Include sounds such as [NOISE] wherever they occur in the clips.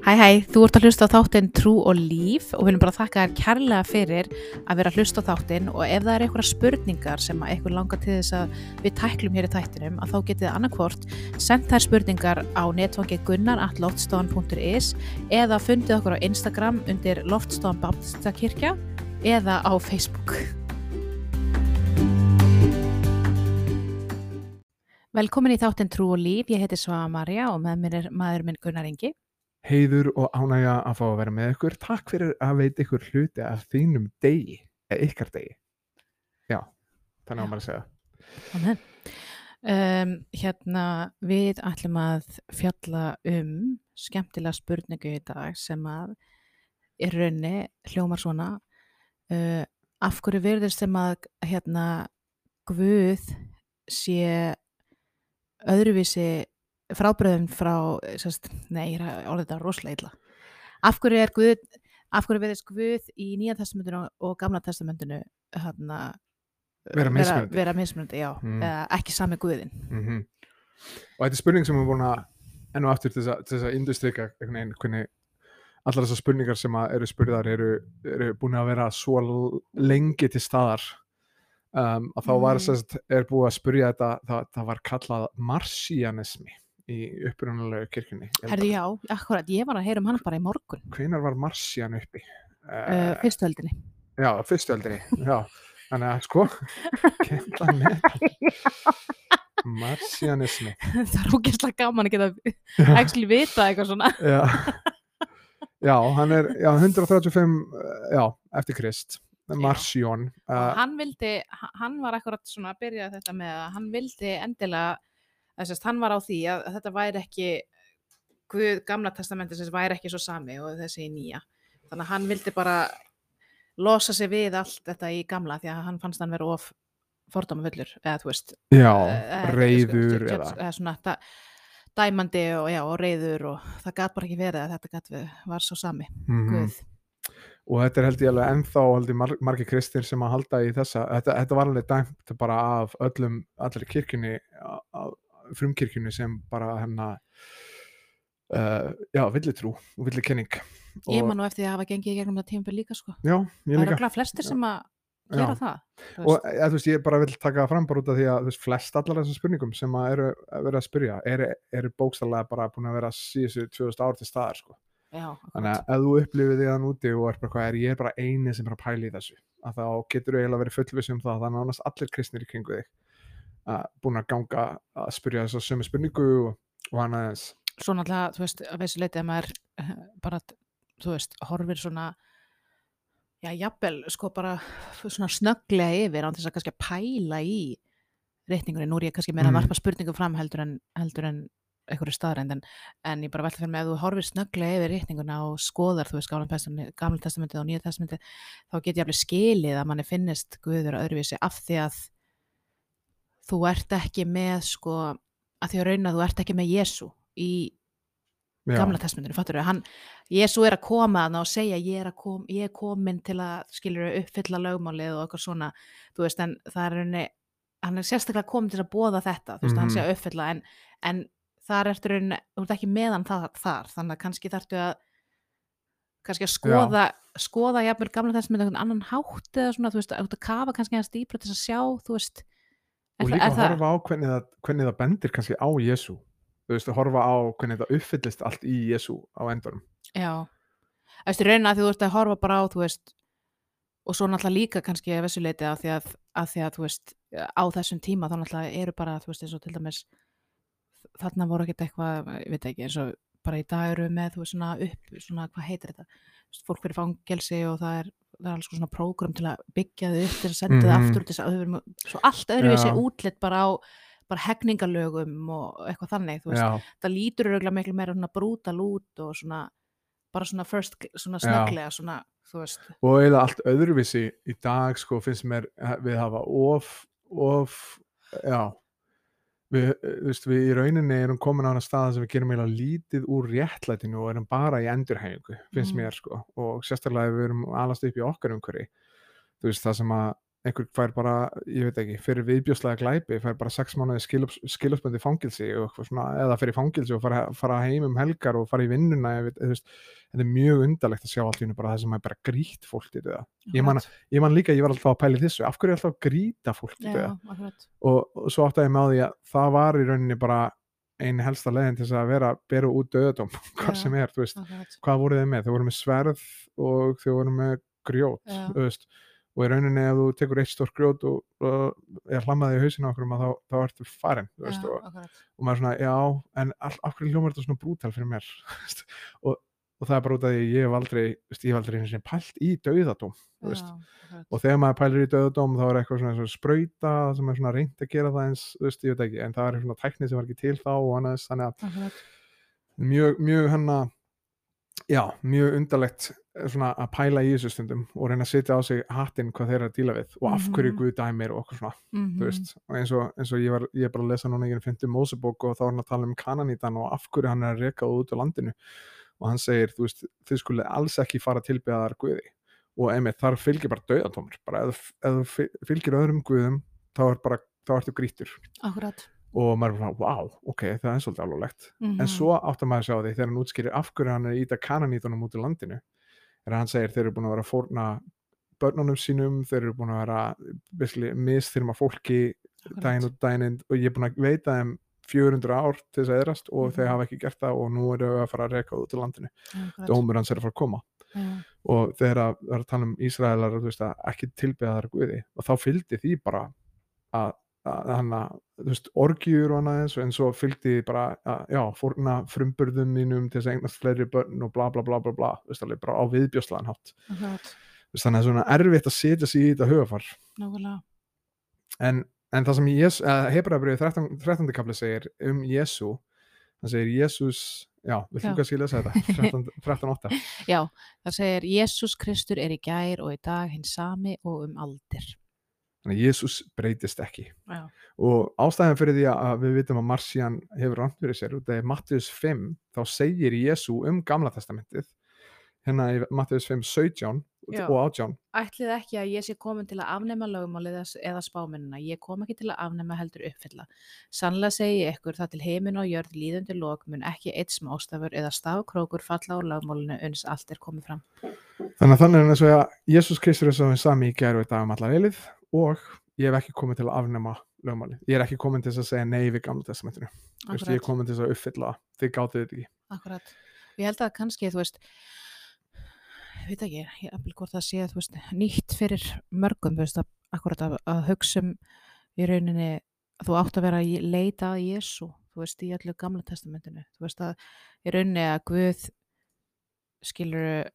Hæ hæ, þú ert að hlusta á þáttinn Trú og Líf og við viljum bara þakka þér kærlega fyrir að vera að hlusta á þáttinn og ef það er eitthvað spurningar sem að eitthvað langar til þess að við tæklum hér í þættinum að þá getið þið annarkvort sendt þær spurningar á netfangi gunnar.loftstofan.is eða fundið okkur á Instagram undir Loftstofan Baptistakirkja eða á Facebook. Velkomin í þáttinn Trú og Líf, ég heiti Svava Marja og með mér er maður minn Gunnar Ingi. Heiður og ánægja að fá að vera með ykkur. Takk fyrir að veita ykkur hluti af þínum degi, eða ykkar degi. Já, þannig á maður að segja. Amen. Um, hérna við ætlum að fjalla um skemmtilega spurningu í dag sem að er raunni hljómar svona uh, af hverju verður sem að hérna Guð sé öðruvísi frábröðum frá sérst, nei, ég er orða þetta rosalega illa af hverju er Guð af hverju verðist Guð í Nýja testamentinu og Gamla testamentinu hérna Vera mismunandi. vera, vera mismunandi, já, Mm. eða ekki sami Guðin mm og þetta er spurning sem við búin að enn og aftur til þess að, industrika einhvern veginn hvernig allar þessar spurningar sem eru spurðar eru, eru búin að vera svo lengi til staðar um, að þá var Mm. sérst, er búið að spurja þetta það, það var kallað marsianismi í held Herðu að- já, akkurat, ég var að heyra um hann bara í morgun hvenær var marsian uppi? uh, fyrstöldinni Já, fyrstjöldinni, já. Þannig að sko, [LAUGHS] kemla með marsianismi. [LAUGHS] það er ógeðslega gaman að geta actually vita eitthvað svona [LAUGHS] Já, já hann er já, 135, uh, já, eftir Krist, Marsjón. Uh, hann vildi, hann var akkurat svona að byrja þetta með að hann vildi endilega þess að hann var á því að þetta væri ekki Guð, gamla testamenti sem væri ekki svo sami og þessi nýja. Þannig að hann vildi bara losa sig við allt þetta í gamla því að hann fannst hann vera of fordóma fullur eða þú veist já, eh, reyður sko, eða, eða svona da, dæmandi og, já, og reyður og það gat bara ekki verið að þetta gat við, var svo sami. Mm Guð. Og þetta er held ég alveg ennþá held ég mar margir kristir sem að halda í þessa, þetta, þetta var alveg dæmt bara af öllum, allir kirkjunni, frumkirkjunni sem bara hennar, uh, já, villitrú og villikenning. ég man nú eftir að hafa gengið í gegnum það tímabil líka sko Já, ég það er líka. okkur flestir sem að Já. gera það þú og ja, þú veist, ég bara vil taka það fram bara út af því að þú veist, flest allar þessum spurningum sem að eru að vera að spyrja eru, eru bókstallega bara búin að vera síðustu 2000 ár til staðar sko. já, þannig að ef þú upplifir því að núti og er bara hvað er, ég er bara eini sem er að pæla í þessu að þá getur þú eiginlega verið fullviss um það þannig að nánast allir kristnir í kringu þig að búin að ganga að spyrja þess að sömu spurningu og, og hann aðeins svo náttúrulega, þú veist, að þessu leiti að maður eh, bara, þú veist, horfir svona já, jafnvel, sko bara svona snögglega yfir án þess að kannski að pæla í reikningunni, nú er ég kannski meira að Mhm. varpa spurningum fram heldur en, heldur en einhverju staðrænd en, en ég bara velta fyrir mig að þú horfir snögglega yfir reikninguna og skoðar, þú veist, gamla, gamla testamentið og nýja testamentið, þá get ég alveg skilið að manni finnist Guður öðruvísi af því að þú ert ekki með, sko, að því að rauna þú ert ekki með Jésu í Já, gamla testamentinu, fattur þau, hann Jésu er að koma þarna og segja ég er, að kom, ég er komin til að skilur uppfylla lögmálið og eitthvað svona. Þú veist, en það er henni hann er sérstaklega komin til að bóða þetta þú veist, hann sé Mhm. að uppfylla, en, en þar ertu rauninni, þú ert ekki meðan það, þar þannig að kannski þarftu að kannski að skoða skoða jafnvel gamla einhvern annan hátt eða svona, þú veist, að kafa kannski hans dýpra til að sjá, þú veist og líka að horfa á hvernig það, hvernig það bendir kannski á Jésu þú veist, að horfa á hvernig það uppfyllist allt í Jésu á endanum. Já, eftir raunin að því þú ert að horfa bara á, þú veist, og svo náttúrulega líka kannski að þessu leiti að því að, að því að, þú veist, á þessum tíma þá náttúrulega eru bara, þú veist, eins og til dæmis þarna voru ekkert eitthvað, ég veit ekki, eins og bara í dag eru við með, þú veist, svona upp, svona, hvað heitir þetta, Þú veist, fólk fyrir fangelsi og það er, það er alls svona prógram til að byggja þau upp til að senda þau Mhm. aftur til þess að þau verðum, svo allt öðruvísi Já. útlitt bara á bara hegningalögum og eitthvað þannig, þú veist, já, það lítur örgulega miklu meira svona brútal út og svona bara svona first, svona Já. snögglega svona, og eiginlega allt öðruvísi í dag sko finnst mér eh, við hafa of, of já við, eh, veist, við í rauninni erum komin á hana staða sem við gerum eiginlega lítið úr réttlætinu og erum bara í endurhæfingu finnst Mhm. mér sko og sérstaklega ef við erum alast upp í okkar umhverfi þú veist það sem að einhver fær bara, ég veit ekki, fyrir viðbjóslega glæpi, fær bara sex mánuði skilupsböndi fangilsi og svona, eða fyrir fangilsi og fara, fara heim um helgar og fara í vinnuna, ég veit, þetta er mjög undarlegt að sjá allt í hennu bara það sem er bara grít fólk í þetta. Ég man, ég man líka, ég var alltaf að pæli þessu, af hverju er alltaf að gríta fólk í þetta? Og, og svo átti ég með því að það var í rauninni bara eini helsta leiðin til að vera að bera út döðdóm, [LAUGHS] hvað sem er, þú veist, hvað voru þið með? Þau voru með sverð og þau voru með grjót, þú veist, og í rauninni ef þú tekur eitt stór grjót og, er hlammaði í hausinu okkur um að þá, þá ertu farin veist, og, og maður er svona, já, en hverju hljómar þetta svona brútal fyrir mér? [LAUGHS] Og, og það er bara út af því ég hef aldrei, ég hef aldrei eins og pælt í dauðadóm og þegar maður pælir í dauðadóm þá er eitthvað svona, svona spröyta sem er svona reynd að gera það eins, veist, ég veit ekki, en það er svona tækni sem var ekki til þá og annars, þannig að mjög, mjög hann að já, mjög undarlegt svona að pæla í þessu stundum og reyna að setja á sig hattinn hvað þeir eru að díla við og af hverju Mhm. Guð dæmir og okkur svona Mhm. þú veist, og eins og, eins og ég var ég er bara að lesa núna ég fyndi Mósebók og þá er hann að tala um Kananítan og af hverju hann er að reka út á landinu og hann segir, þú veist, þið skulle alls ekki fara að tilbyða þar Guði og einmitt, þar fylgir bara döðatómur bara ef, þú fy- fylgir öðrum Guðum þá er bara, þá ertu grítur Akkurat. og maður er bara, wow, ok, það er svolítið alvarlegt Mhm. en svo átt að maður sjá því þegar hann útskýrir af hverju hann er að íta kananítunum út í landinu að hann segir þeir eru búin að vera að fórna börnunum sínum, þeir eru búin að vera misþyrma fólki daginn út daginn inn og ég er búin að veita þeim 400 ár til þess að eðrast og Mhm. þeir hafa ekki gert það og nú eru þau að fara að reka út í landinu dómur hans er að fara að koma Já. og þegar að, það er að tala um Ísraelar þú veist, að ekki tilbyða þar guði og þá fylgdi því bara að, hann að þú veist, orgjur og annað eins og en svo fylgdi bara að, já, fórna frumburðum mínum til þess að eignast fleiri börn og bla bla bla bla bla, þú veist alveg bara á viðbjóslaðan hátt. Þú veist, þannig að það er svona erfitt að setja sig í þetta hugafar Nákvæmlega. en, en það sem Jes, uh, Hebreabrið 13. 13. kapli segir um Jésu hann segir Jésús já, við fyrir kannski lesa þetta 13 13.8 [LAUGHS] Já, það segir Jésús Kristur er í gær og í dag hinn sami og um aldir. Þannig að Jésús breytist ekki Já. og ástæðan fyrir því að við vitum að Marcian hefur rangt fyrir sér út af Mattius 5 þá segir Jésu um gamla testamentið hérna í Mattius 5 17 Já. og 18 Ætlið ekki að ég sé komin til að afnema lögumálið eða- spámennina. Ég kom ekki til að afnema heldur uppfylla. Sannlega segi ég ykkur það til heimin og jörð líðandi lok mun ekki eitt smástafur eða stafkrókur falla á lögmálinu uns allt er komið fram. þannig að þannig er og að Jésús Kristur er svo sami í gæru og ég hef ekki komið til að afnema lögmáli ég er ekki komin til að segja nei við gamla testamentinu. Veist, ég er komin til að uppfylla þið gátið þetta ekki. Akkurat. Ég held að kannski, þú veist, ég veit ekki, ég eftir hvort það sé, þú veist, nýtt fyrir mörgum, þú veist, akkurat að, að hugsa um í rauninni þú átt að vera að leita að Jésu, þú veist, í allu gamla testamentinu, þú veist að í rauninni að Guð skilur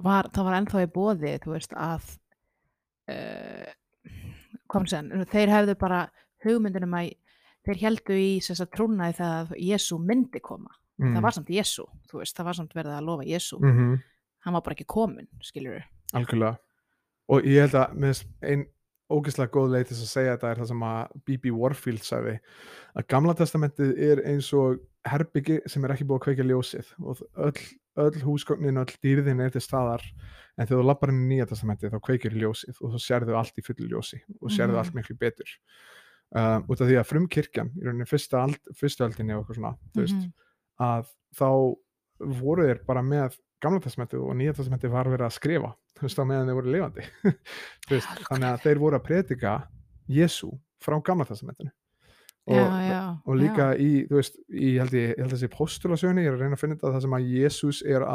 var, það var ennþá í bóði, þú veist, að uh, kom sen, þeir hefðu bara hugmyndinum að þeir heldu í þess að trúna í það að Jésu myndi koma mm. það var samt Jésu, þú veist, það var samt verið að lofa Jésu, mm hann var bara ekki komin skilur við, og ég held að með einn ógeðslega góð leið til að segja þetta er það sem að B.B. Warfield sagði að gamla testamentið er eins og herbyggi sem er ekki búið að kveika ljósið og öll, öll húsgögnin öll dýrðin er til staðar en þegar þú lappar inn í nýja testamentið þá kveikir ljósið og þá sérðu allt í fullu ljósi og sérðu Mhm. allt miklu betur um, út af því að frumkirkjan í rauninni fyrsta ald, fyrstu öldinni og eitthvað svona veist, Mhm. að þá voru þeir bara með gamla testamentið og nýja testamentið var verið að skrifa þú veist, á meðan þeir voru [LAUGHS] Alveg. þannig að þeir voru að predika Jésu frá gamla testamentinu og, já, já, og líka í, þú veist, í, held ég, ég held þessi postulasögni, ég er að reyna að finna þetta það sem að Jésús er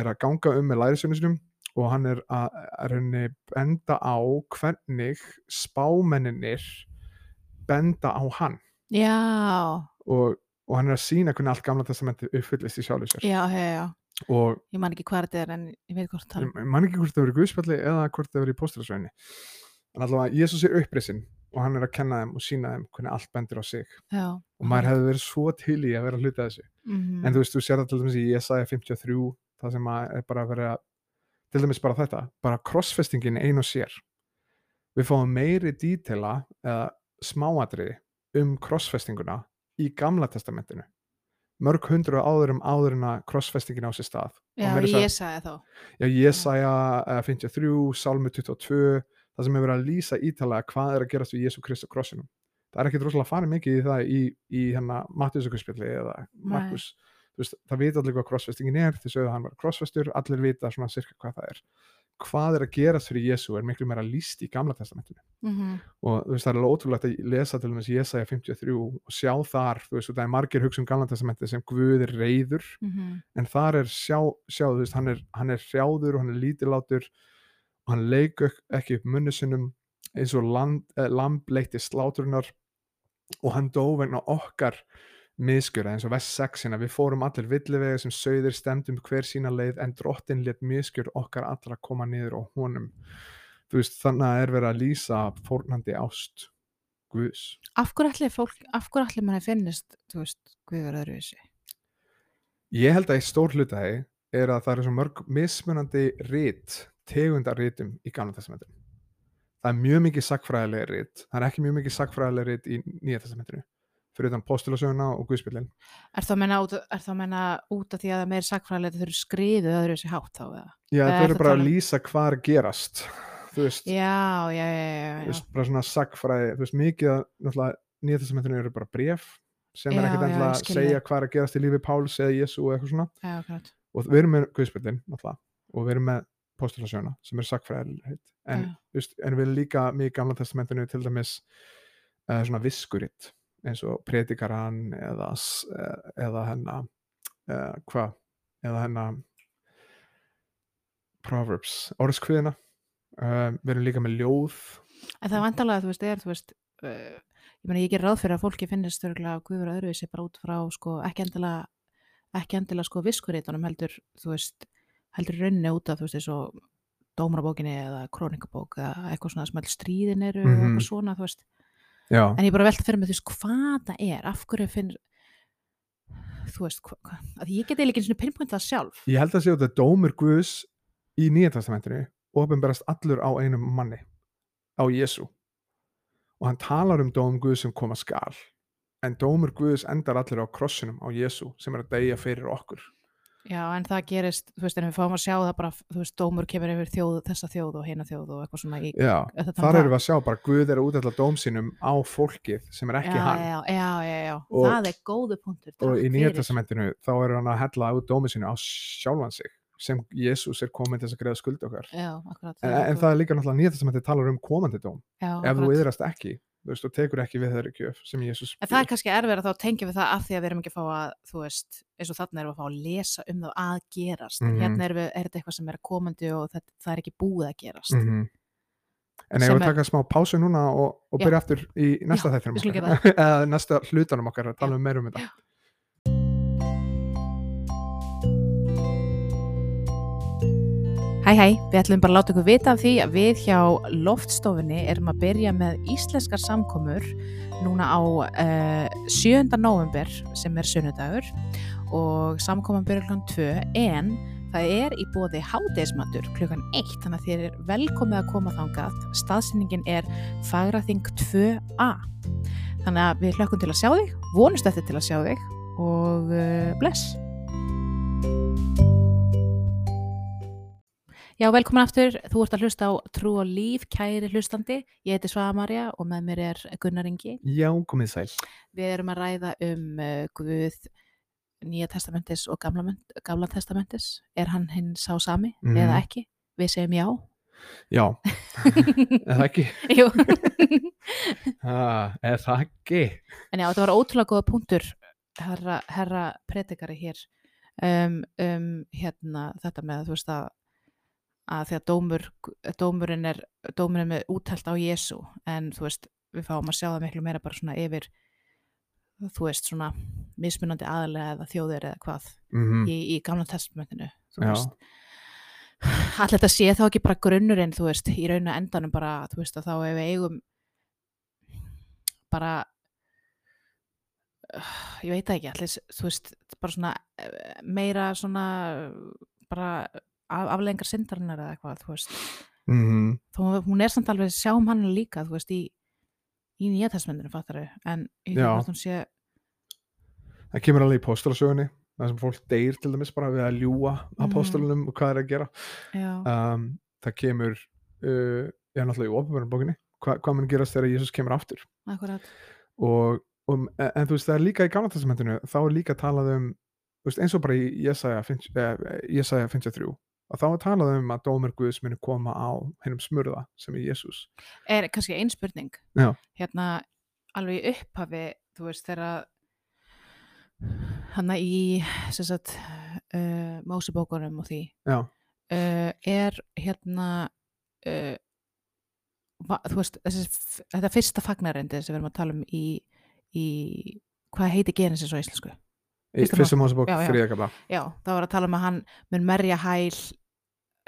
er að ganga um með lærisögnu sinum og hann er að, að reyni benda á hvernig spámenninir benda á hann. Já, og, og hann er að sína hvernig allt gamla testamentið uppfyllist í sjálfu sér. Já, já, já. Og ég man ekki hvað þetta er en ég veit hvort það ég man ekki hvort það verið guðspjalli eða hvort það verið í postulasögni en allavega Jésús er upprisinn og hann er að kenna þeim og sína þeim hvernig allt bendir á sig. Já, og maður hefði verið svo til í að vera að hluta þessu. Mm en þú veist, þú sér það til dæmis í Jesaja 53 það sem er bara að vera til dæmis bara þetta, bara crossfestingin ein og sér. Við fáum meiri dítela eða smáatriði um crossfestinguna í gamla testamentinu. Mörg hundru áður um áður en að crossfestingin á sér stað. Já, sagði þá. Já, Jesaja uh, 53, Salmi 22, það sem hefur verið að lýsa ítalega hvað er að gerast við Jésu Krist á krossinum. Það er ekkit rosalega farið mikið í það í, í hérna Mattiðsökkurspjalli eða Markus. Þú Veist, það vita allir hvað crossfestingin er, sögðu að hann var crossfestur, allir vita svona cirka hvað það er. Hvað er að gerast fyrir Jésu er miklu meira lýst í Gamla testamentinu. Mm Og þú veist, það er alveg ótrúlegt að lesa til dæmis Jesaja 53 og sjá þar, þú veist, og það er margir hugsa um Gamla testamenti sem Guð er reyður -hmm. en þar er sjá, sjá þú veist, hann er, hann er hrjáður og hann er lítilátur og hann leikur ekki upp munni sinum eins og eh, lamb leitti sláturinnar og hann dó vegna okkar miskjöra eins og vest 6 hérna, við fórum allir villivega sem sögðir stemdum hver sína leið en drottin let miskjör okkar allra koma niður á honum þú veist, þannig að er verið að lýsa fórnandi ást Guðs Af hverju allir fólk, af hverju allir manni finnist, þú veist, er öðruvísi? Ég held að í stór hlutaði er að það eru svo mörg mismunandi rít, tegundar rítum í Gamla testamentinu. Það er mjög mikið sagfræðilega rít, það er ekki mjög mikið sagfræðilega rít í Nýja testamentinu, fyrir utan postulasöguna og Guðspillin. Er það að menna út, er út af því að það er meir sakfræðilegt þau eru skrifið öðruvísi hátt þá eða? Já, ertu eru bara að um- lýsa hvað er gerast, [LAUGHS] þú veist, Já, já, já, þú veist bara svona sagfræði, þú veist, mikið Nýja testamentinu eru bara bref sem er ekkert ég að segja hvað er að gerast í lífi Páls eða Jésu eða eitthvað svona. og við erum með Guðspillin og við erum með postulasöguna sem er sagfræðilegt en, just, en við líka mjög gamla testamentinu til dæmis uh, svona viskuritt eins og predikaran eða, eh, eða hennar uh, hvað eða hennar Proverbs, orðskviðina uh, við erum líka með ljóð. En það er vandalega, þú veist, er, þú veist, ég meina, ég ger ráð fyrir að fólki finnist þurrlega að guður öðruvísi bara út frá, sko, ekki endilega, ekki endilega, sko, viskurítunum heldur, þú veist, heldur rauninni út af, þú veist, eins og dómarabókinni eða krónikabók eða eitthvað svona sem allir stríðin eru og Mhm. eitthvað svona, þú veist. já, En ég bara velta fyrir mig, þú veist, hvað það er, af hverju finn, þú veist, hvað, hva, að ég get eiginlega ekki einu sinni pinpoint það sjálf. ég held að sé út að dómur Guðs í Nýja testamentinu ofinberast allur á einum manni á Jésu og hann talar um dóm Guðs sem koma skal en dómur Guðs endar allir á krossinum á Jésu sem er að deyja fyrir okkur Já, en það gerist, þú veist, en við fáum að sjá það bara, þú veist, dómur kemur yfir þjóð, þessa þjóð og heina þjóð og eitthvað svona í, Já, þar erum við að sjá bara Guð er að útætla dóm sínum á fólkið sem er ekki já, hann. já, já, já, já, Og- það er góðu punktur og í Nýja fyrir. testamentinu þá er hann að hella út dómi sínu á sjálfan sig sem Jésús er komin til þess að greiða skuld okkar. Já, akkurat en, en það er líka náttúrulega Nýja testamenti talar um komandi dóm já, ef þú akkurat. yðrast ekki þú veist, og tekur ekki við þeirri gjöf sem Jésús en það er kannski erfið að þá tengja við það af því að við erum ekki að fá að, þú veist, eins og þarna erum við að fá að lesa um það að gerast, en Mhm. hérna er, við, er þetta eitthvað sem er komandi og það, það er ekki búið að gerast. -hmm. En ef við taka smá pásu núna og, og byrja aftur í næsta þættinum okkar, [LAUGHS] eða næsta hlutanum okkar að tala um meira um þetta. Hæ hæ, við ætlum bara að láta ykkur vita af því að við hjá loftstofunni erum að byrja með íslenskar samkomur núna á uh, 7. november sem er sunnudagur og samkoman byrja klukkan 2 en það er í bóði hádeismatur klukkan 1 þannig að þér er velkomið að koma þangað staðsyningin er Fagraþing 2a þannig að við hlökkum til að sjá þig vonust eftir til að sjá þig og uh, bless Já, velkomin aftur. Þú ert að hlusta á Trú og Líf, kæri hlustandi. Ég heiti Svaða Marja og með mér er Gunnar Ingi. Já, komið sæl. Við erum að ræða um uh, Guð Nýja testamentis og Gamla, gamla testamentis. Er hann hinn sá sami Mhm. eða ekki? Við segjum já. Já, [LAUGHS] eða ekki? Jú. [LAUGHS] Ah, eða ekki? en já, þetta var ótrúlega góða punktur, herra, herra predikari hér, um, um hérna, þetta með, þú veist að að því að dómur, dómurinn er dómurinn er með úttælt á Jésu en þú veist, við fáum að sjá það miklu meira bara svona yfir þú veist, svona mismunandi aðalega eða þjóðir eða hvað Mm í, í gamla testamentinu þú veist. Allir þetta sé þá ekki bara grunnurinn þú veist, í raun og endanum bara þú veist, að þá ef við eigum bara ég veit ekki allir, þú veist, bara svona eh, meira svona bara afleðingar syndarinnar eða eitthvað, þú veist. -hmm. þó hún er samt alveg sjáum hann líka þú veist, í, í nýja testamentinu fattari, en ég veit hvort hún sé það kemur alveg í póstulasögunni það sem fólk deyr til dæmis bara við að ljúa Mhm. apóstolunum og hvað er að gera. Um, það kemur uh, ég er náttúrulega í opinverðum bókinni Hva, hvað mun gerast þegar Jésús kemur aftur. Akkurat. Og, og, en, en þú veist það er líka í gamla testamentinu þá er líka talað um veist, eins og bara í Jesaja 50 Jesaja 53 að þá er talað um að dómur Guðs muni koma á hennum smurða sem er Jésús er kannski ein spurning. Já. hérna alveg í upphafi þú veist þegar hann í sagt uh, másibókunum og því uh, er hérna uh, va, þú veist þessi, þetta fyrsta fagnarendi sem við erum að tala um í, í hvað heiti Genesis á íslensku í Já, já. þriðakabla já, það var að tala um að hann mun merja hæl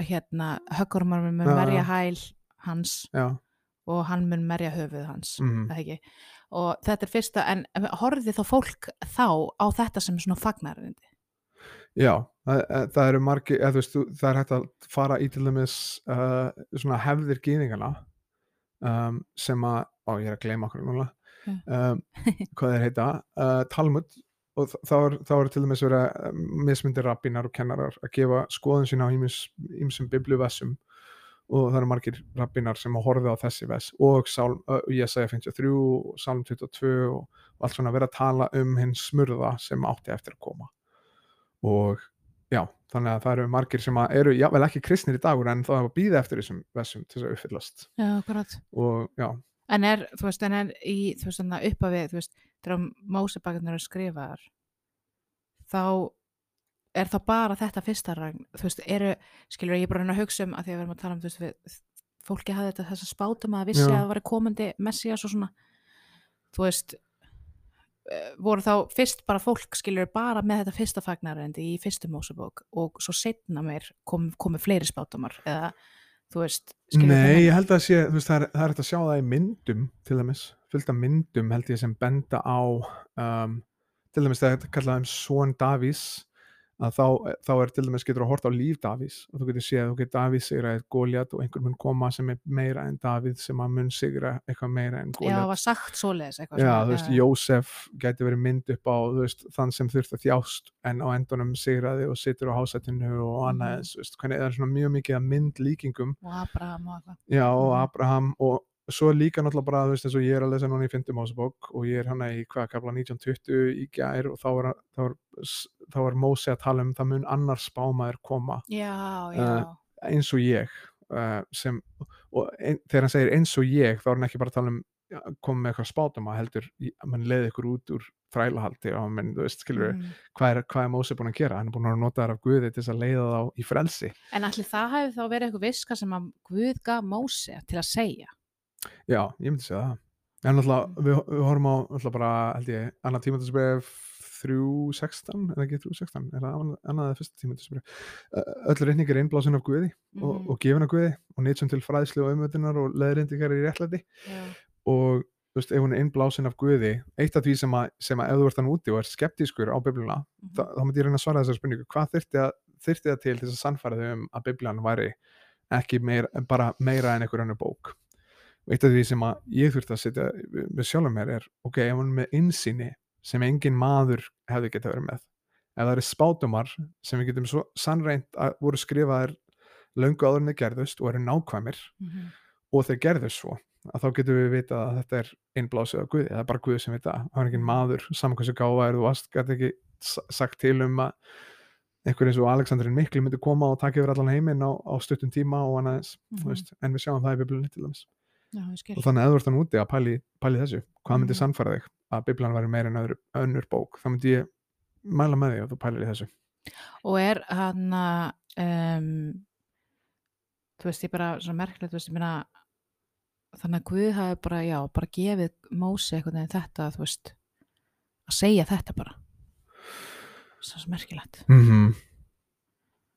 hérna, höggurumar mun merja hæl hans já, og hann mun merja höfuð hans það ekki. Og þetta er fyrsta, en horfði þá fólk þá á þetta sem svona fagnarindi já það, eh, það eru margi, eða þú veist það er hægt að fara í til dæmis uh, svona hefðir gýðingana um, sem að, ó ég er að gleyma okkur núna um, hvað þeir heita uh, Talmud og þá er, þá er til dæmis verið að mismyndir rabbinar og kennarar að gefa skoðun sína á ýmsum biblíuvessum og það eru margir rabbinar sem að horfa á þessi vess og sálm, Jesaja 53 og Sálm 22 og, allt svona verið að tala um hinn smurða sem átti eftir að koma. Og já, þannig að það eru margir sem eru, jável ekki kristnir í dagur en þá hafa býða eftir þessum vessum til þess að uppfyllast. Já, akkurat. Og já, en er, þú veist, en er í þú veist, þannig að við, þú veist, þegar Mósebakarnir eru skrifaðar þá er þá bara þetta fyrsta ragn, þú veist, eru skilur ég er bara reyna að hugsa um að því að við erum að tala um þú veist, við, fólki hafði þetta þess að spátum að vissi Já. að það var komandi messias og svona þú veist eh, voru þá fyrst bara fólk skilur bara með þetta fyrsta fagnarendi í fyrstu Mósebók og svo setna meir kom, komu fleiri spátumar eða þú veist Nei, ég held að sé, veist, það er, það er hægt að sjá það í myndum til dæmis, fylgta myndum held ég sem benda á um, til dæmis það er kallað um Són Davís að þá, þá er til dæmis getur að horta á líf Davís og þú getur séð, þú getur Davís sigra eitt Góliat og einhver mun koma sem er meira en Davíð sem að mun sigra eitthvað meira en Já, Góliat það var sagt svoleiðis eitthvað Já, þú veist, Jósef gæti verið mynd upp á veist, þann sem þurft að þjást en á endunum sigraði og situr á hásættinu og annað Mhm. eins, þú veist, hvernig það er svona mjög mikið að mynd líkingum og Abraham og eitthvað Já, og Mhm. Abraham og svo er líka náttúrulega bara, þú veist, eins og ég er að lesa núna í fyndum ásabók og ég er hana í hvað, kapla 1920 í gær og þá er, þá er, þá er Mósi að tala um það mun annar spámaður koma Já, já, Eh, eins og ég uh, sem, og ein, þegar hann segir eins og ég, þá er hann ekki bara að tala um koma með eitthvað heldur í- að mann leiði ykkur út úr þrælahaldi og menn, þú veist, skilur mm. hvað er, hvað er Mósi búin að gera, hann er búin að nota þær af Guði til þess að leiða þá í frelsi. En allir það hefði þá verið eitthvað viska sem að Guð gaf Móse til að segja Já, ég myndi segja það. En náttúrulega, við, við horfum á, náttúrulega bara, held ég, annað tímatisbref 3.16, er það ekki 3.16, er það annað- eða fyrsta tímatisbref. Öll reyning er innblásin af Guði og, Mhm. og gefin af Guði og nýtsum til fræðslu og umvöldunar og leðrindikar í réttlæti Já, og þú veist, ef hún er innblásin af Guði, eitt af því sem að, sem að ef þú ert hann úti og er skeptískur á Bibluna, mhm. þá, þá myndi ég reyna að svara þessar spurningu, hvað þyrfti að, þyrfti það til þess að sannfæra þau um að Biblian væri ekki meir, bara meira en einhver önnur bók og eitt af því sem að ég þurfti að setja með sjálfum mér er, ok, hún er með insýni sem engin maður hefði getað verið með ef það eru spátumar sem við getum svo sannreint að voru skrifaðir löngu áður en þeir gerðust og eru nákvæmir mhm. og þeir gerðust svo að þá getum við vita að þetta er innblásið af Guði, það er bara Guði sem veit það er engin maður, saman hversu gáfa er þú gæti ekki sagt til um að einhver eins og Alexandrin Mikli myndi koma og taka yfir allan heiminn á, á stuttum tíma og annað þú veist, en við sjáum það í biblunni til dæmis Já, og þannig að þú ert þann úti að pæli, pæli þessu. Hvað myndi Mhm. sannfæra þig? Að bibljan væri meira en öðru, önnur bók. Þá myndi ég mæla með því að þú pælir í þessu. Og er hann að um, þú veist, ég bara svo merkilegt, veist, meina þannig að Guð hafi bara, já, bara gefið Móse eitthvað en þetta, veist að segja þetta bara. Svo merkilegt. Mm -hmm.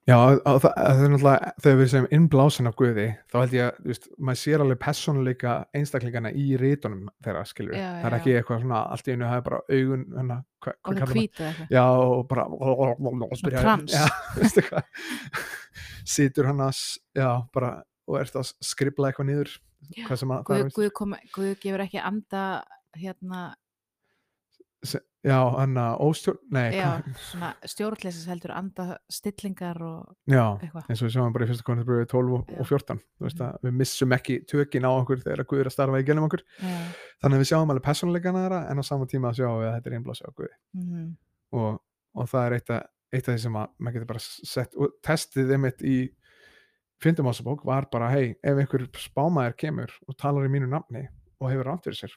Já, og það, það er náttúrulega þegar við segjum innblásin af Guði þá held ég að, veist, maður sér alveg persónuleika einstaklingana í rítunum þeirra, skilur Já, það er ekki eitthvað svona, allt í einu það er bara augun, og hvað það kallar maður? hvítið eitthvað. Já, og bara byrjar- trans. Já, [LAUGHS] veistu hvað? Situr hann að, já, bara og ert að skrifla eitthvað niður Já, hvað sem að það er, Guð, kom, Guð gefur ekki anda hérna já, hann að óstjórn nei, já, svona stjórnleysis heldur anda stillingar og já, eitthvað. eins og við sjáum bara í fyrsta konarbröðu 12 og, og 14 þú veist Mhm. að við missum ekki tökin á okkur þegar að Guð er að starfa í genum okkur. Já, þannig að við sjáum alveg persónuleikana þeirra en á sama tíma sjáum við að þetta er innblási á Guði. Mhm, og, og það er eitt af, eitt af því sem að maður getur bara sett og testið einmitt í fyndumásabók var bara hei, ef einhver spámaður kemur og talar í mínu nafni og hefur rátt fyrir sér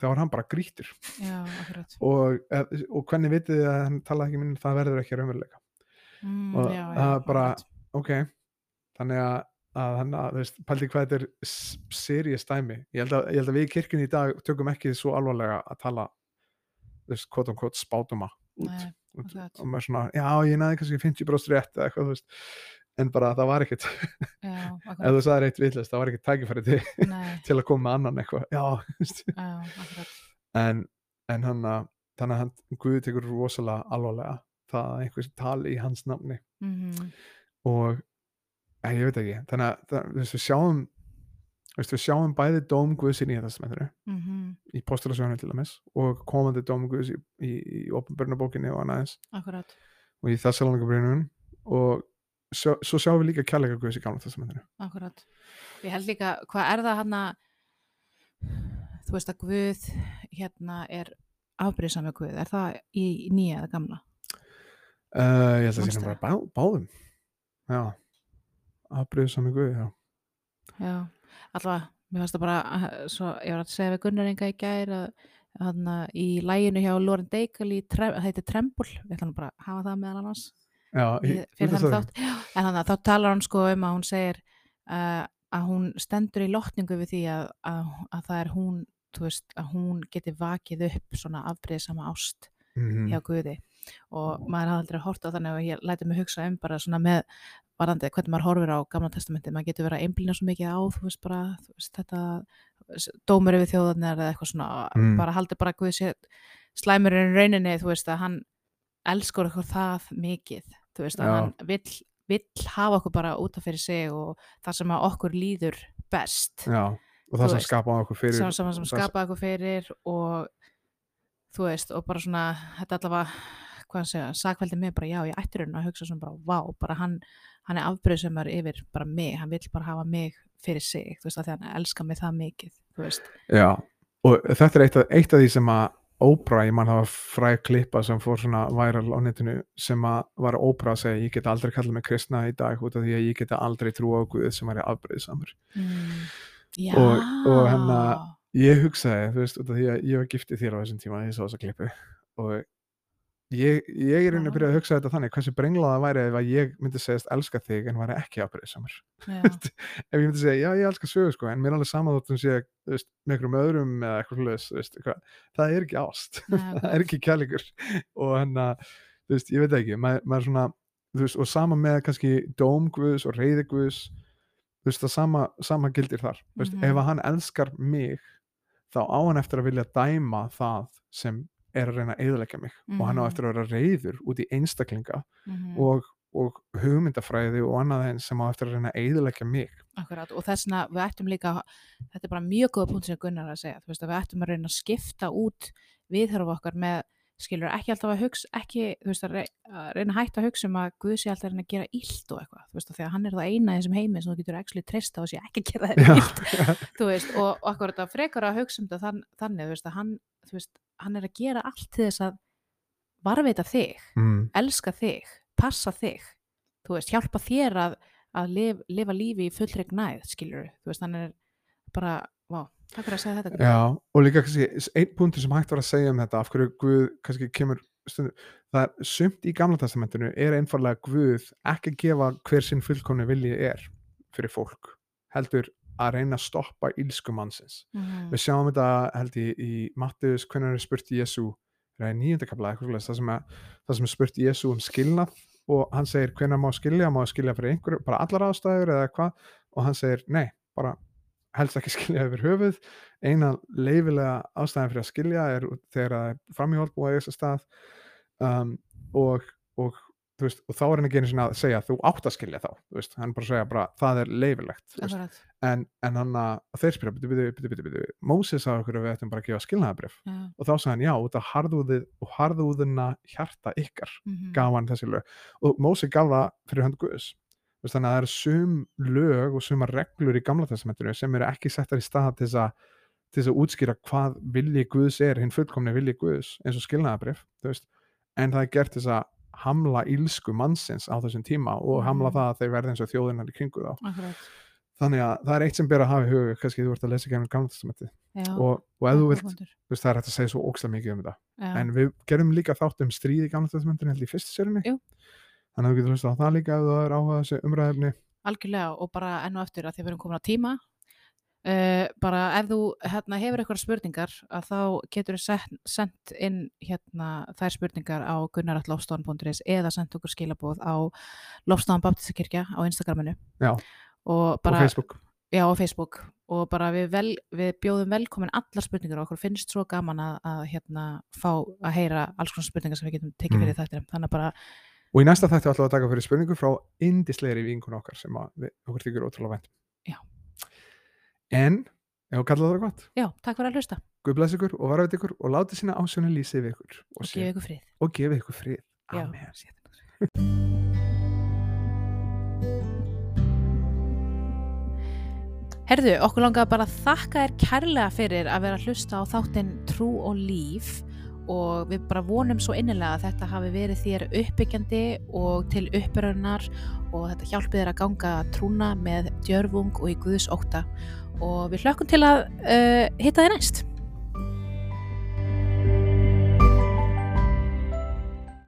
þá er hann bara grítur já, og, eh, og hvernig vitið þið að hann talaði ekki mínu það verður ekki raunveruleika. Mm, Og já, það er bara- ok, þannig að, að hann að, pældi hvað þetta er serious dæmi, ég held að, ég held að við í kirkjunni í dag tökum ekki svo alvarlega að tala veist, kvot um kvot spátuma út, Nei, út og maður svona, já, ég næði kannski 50 bróst rétt eða eitthvað, þú veist, en bara það var já, [LAUGHS] ef þú sagði reitt vitlist, það var ekkit tækifæri til, [LAUGHS] til að koma með annan eitthvað, en, en hann að þannig að hann, Guði tekur rosalega alvarlega það að einhvers tali í hans nafni. Mhm, og Æ, ég veit ekki, þannig að það, við sjáum við sjáum bæði dóm Guðs í nýja testamentinu. Mhm, í postulasjónu til dæmis og komandi dóm Guðs í, í, í opinbörnabókinni og annað eins. Og í Thessalonikabrínun og sjá, svo sjáum við líka kærleika Guðs í gamla testamentinu. Akkurat. Ég held líka, hvað er það hann þú veist að Guð hérna er afbrýðsami Guð, er það í, í nýja eða gamla? uh, ég held að Manstu? sínum bara bá, báðum. Já. Afbröðu sami Guð, já. Já, allavega, mér fannst það bara, eh, svo, ég var að segja við Gunnar Inga í gær að hann í læginu hjá Lauren Daigle í, það heitir Trembul, við ætlum bara að hafa það meðal annars fyrir því. þátt en þannig að þá talar hann sko um að hún segir uh, að hún stendur í lotningu við því að, að, að það er hún veist, að hún geti vakið upp svona afbreyðsama ást Mhm. hjá Guði og maður hafði aldrei hort á þannig og ég læti mig hugsa um bara svona með varandi hvernig maður horfir á gamla testamenti maður getur verið að einblýna svo mikið á þú veist bara, þú veist, þetta dómur yfir þjóðarnir eða eitthvað svona Mm. bara haldi bara Guði sé slæmurinn rauninni, þú veist að hann elskur okkur það mikið þú veist að Já. hann vill, vill hafa okkur bara út af fyrir sig og það sem að okkur líður best já, og það sem veist, skapaði okkur fyrir sem, sem, sem skapaði okkur fyrir og þú veist og bara svona þetta allavega hvað hann segja, sakveldi mig bara já ég ætti raun að hugsa svona bara vá bara hann, hann er afbreyðsumar yfir bara mig hann vill bara hafa mig fyrir sig þú veist að því hann elskar mig það mikið þú veist, Já, og þetta er eitt af, eitt af því sem að Oprah, ég mann hafa fræg klippa sem fór svona væral á netinu sem að var Oprah að segja ég get aldrei kallað mig kristna í dag út af því að ég get aldrei trúa á Guð sem væri afbreyðsamur mm, já. Og- og hérna- ég hugsaði, þú veist, út af því að ég var giftið þér á þessum tíma, ég sá þessa klippu og ég, ég er raunin að byrja að hugsa þetta þannig, hversu brenglaða væri ef að ég myndi segjast elska þig en væri ekki [LAUGHS] já, ef ég myndi segja, já ég elska sögu sko, en mér er alveg sama þótt hún sé veist, með einhverjum öðrum eða eitthvað hlust, veist, það er ekki ást. [LAUGHS] Það er ekki kærleikur. Og hann að, þú veist, ég veit ekki maður, maður svona, veist, og sama með kannski dóm Guðs og reyði Guðs þú veist, það sama, sama gildir þar. Þú veist, Mhm. ef að hann elskar mig þá á hann eftir að vilja dæma það sem er að reyna að eðalegja mig og hann á Mhm. eftir að vera reyður út í einstaklinga mhm, og, og hugmyndafræði og annað eins sem á eftir að reyna að eðalegja mig akkurat og þessna við ættum líka þetta er bara mjög góða punkt sem Gunnar að segja þú veist að við ættum að reyna að skipta út viðhörf okkar með skilur ekki alltaf að hugsa ekki, þú veist að rey- að reyna að hætta að hugsa um að Guð sé alltaf að reyna að gera illt og eitthvað, þú veist því að hann er það eina í þessum heimi sem þú getur actually treysta og sé ekki að gera þeir illt [LAUGHS] þú veist, og, og akkur þetta frekar að hugsa um þetta þann, þannig, þú veist, að hann, þú veist, hann er að gera allt til þess að varveita þig, mm. elska þig, passa þig, þú veist, hjálpa þér að, að lif, lifa lífi í fullri gnæð, skilur þú veist, hann er bara, takk fyrir að segja þetta. Já, og líka kannski einn punktur sem hægt var að segja um þetta af hverju Guð kannski kemur stundu, það er sumt í gamla testamentinu er einfallega Guð ekki að gefa hver sinn fullkomni vilji er fyrir fólk heldur að reyna að stoppa ílsku mannsins. Mhm, við sjáum þetta held ég í Mattius hvernig er spurt Jésu það er nýjöndakabla eitthvað svoleiðis, það sem er, það sem er spurt Jésu um skilnað og hann segir hvernig má skilja, má skilja fyrir einhverju bara allar ástæður eða hvað? Og hann segir nei, bara helst ekki [LAUGHS] skilja yfir höfuð. Eina leifilega ástæðan fyrir að skilja er þegar það er framhjóld búið að þess að stað um, og, og veist, og þá er hann ekki einu sinni að segja þú átt að skilja þá, veist, hann bara segja bara, það er leifilegt, en, en hann að þeir spyrja, byrju, byrju, byrju, byrju, Móses sagði okkur að við ættum bara að gefa skilnaðabrif já, og þá sagði hann, já, út af harðúðið og harðúðina hjarta ykkar mhm, gaf hann þessi lög. Og Mósi gaf það fyrir hönd Guðs þannig að það eru sum lög og sumar reglur í gamla testamentinu sem eru ekki settar í stað til þess að til þess að útskýra hvað vilji Guðs er hinn fullkomni vilji Guðs eins og skilnaðabrif þú veist, en það er gert þess að hamla ílsku mannsins á þessum tíma og hamla Mhm. það að þeir verði eins og þjóðinnar í kringu þá. Akkurat, þannig að það er eitt sem ber að hafa í huga kannski þú ert að lesa gennum gamla testamentið. Já, og, og ef þú vilt, þú veist, það er hægt að segja svo ókslega mikið um þetta. Já, en við gerum líka þátt um stríð í gamla testamentinu þannig að þú getur hlust á það líka ef það er áhuga umræðefni algjörlega og bara enn og eftir að því við erum komin á tíma uh, bara ef þú hérna, hefur eitthvað spurningar að þá getur þú sendt inn hérna, þær spurningar á gunnarattlofstofan.is eða sendt okkur skilabóð á Lofstofan Baptistakirkja á Instagraminu. Já. og og bara Facebook. Já, á Facebook. Og bara við, vel, við bjóðum velkomin allar spurningar og okkur finnst svo gaman að, að hérna, fá að heyra alls konar spurningar sem við getum tekið Mm. fyrir þetta þannig að bara, og í næsta þætti ætlum við að taka fyrir spurningu frá indislegri vinkun okkar sem við, okkur þykir ótrúlega vænt Já. en ef þú kallar það gott já, takk fyrir að hlusta Guð bless ykkur og varfið ykkur og látið sína ásjónu lýsi við ykkur og, og gefa ykkur frið og gefið ykkur frið. Amen. Herðu, okkur langaði bara að þakka þér kærlega fyrir að vera að hlusta á þáttinn Trú og Líf og við bara vonum svo innilega að þetta hafi verið þér uppbyggjandi og til uppbyrjunar og þetta hjálpi þér að ganga trúna með djörfung og í Guðs ótta og við hlökkum til að uh, hitta þér næst.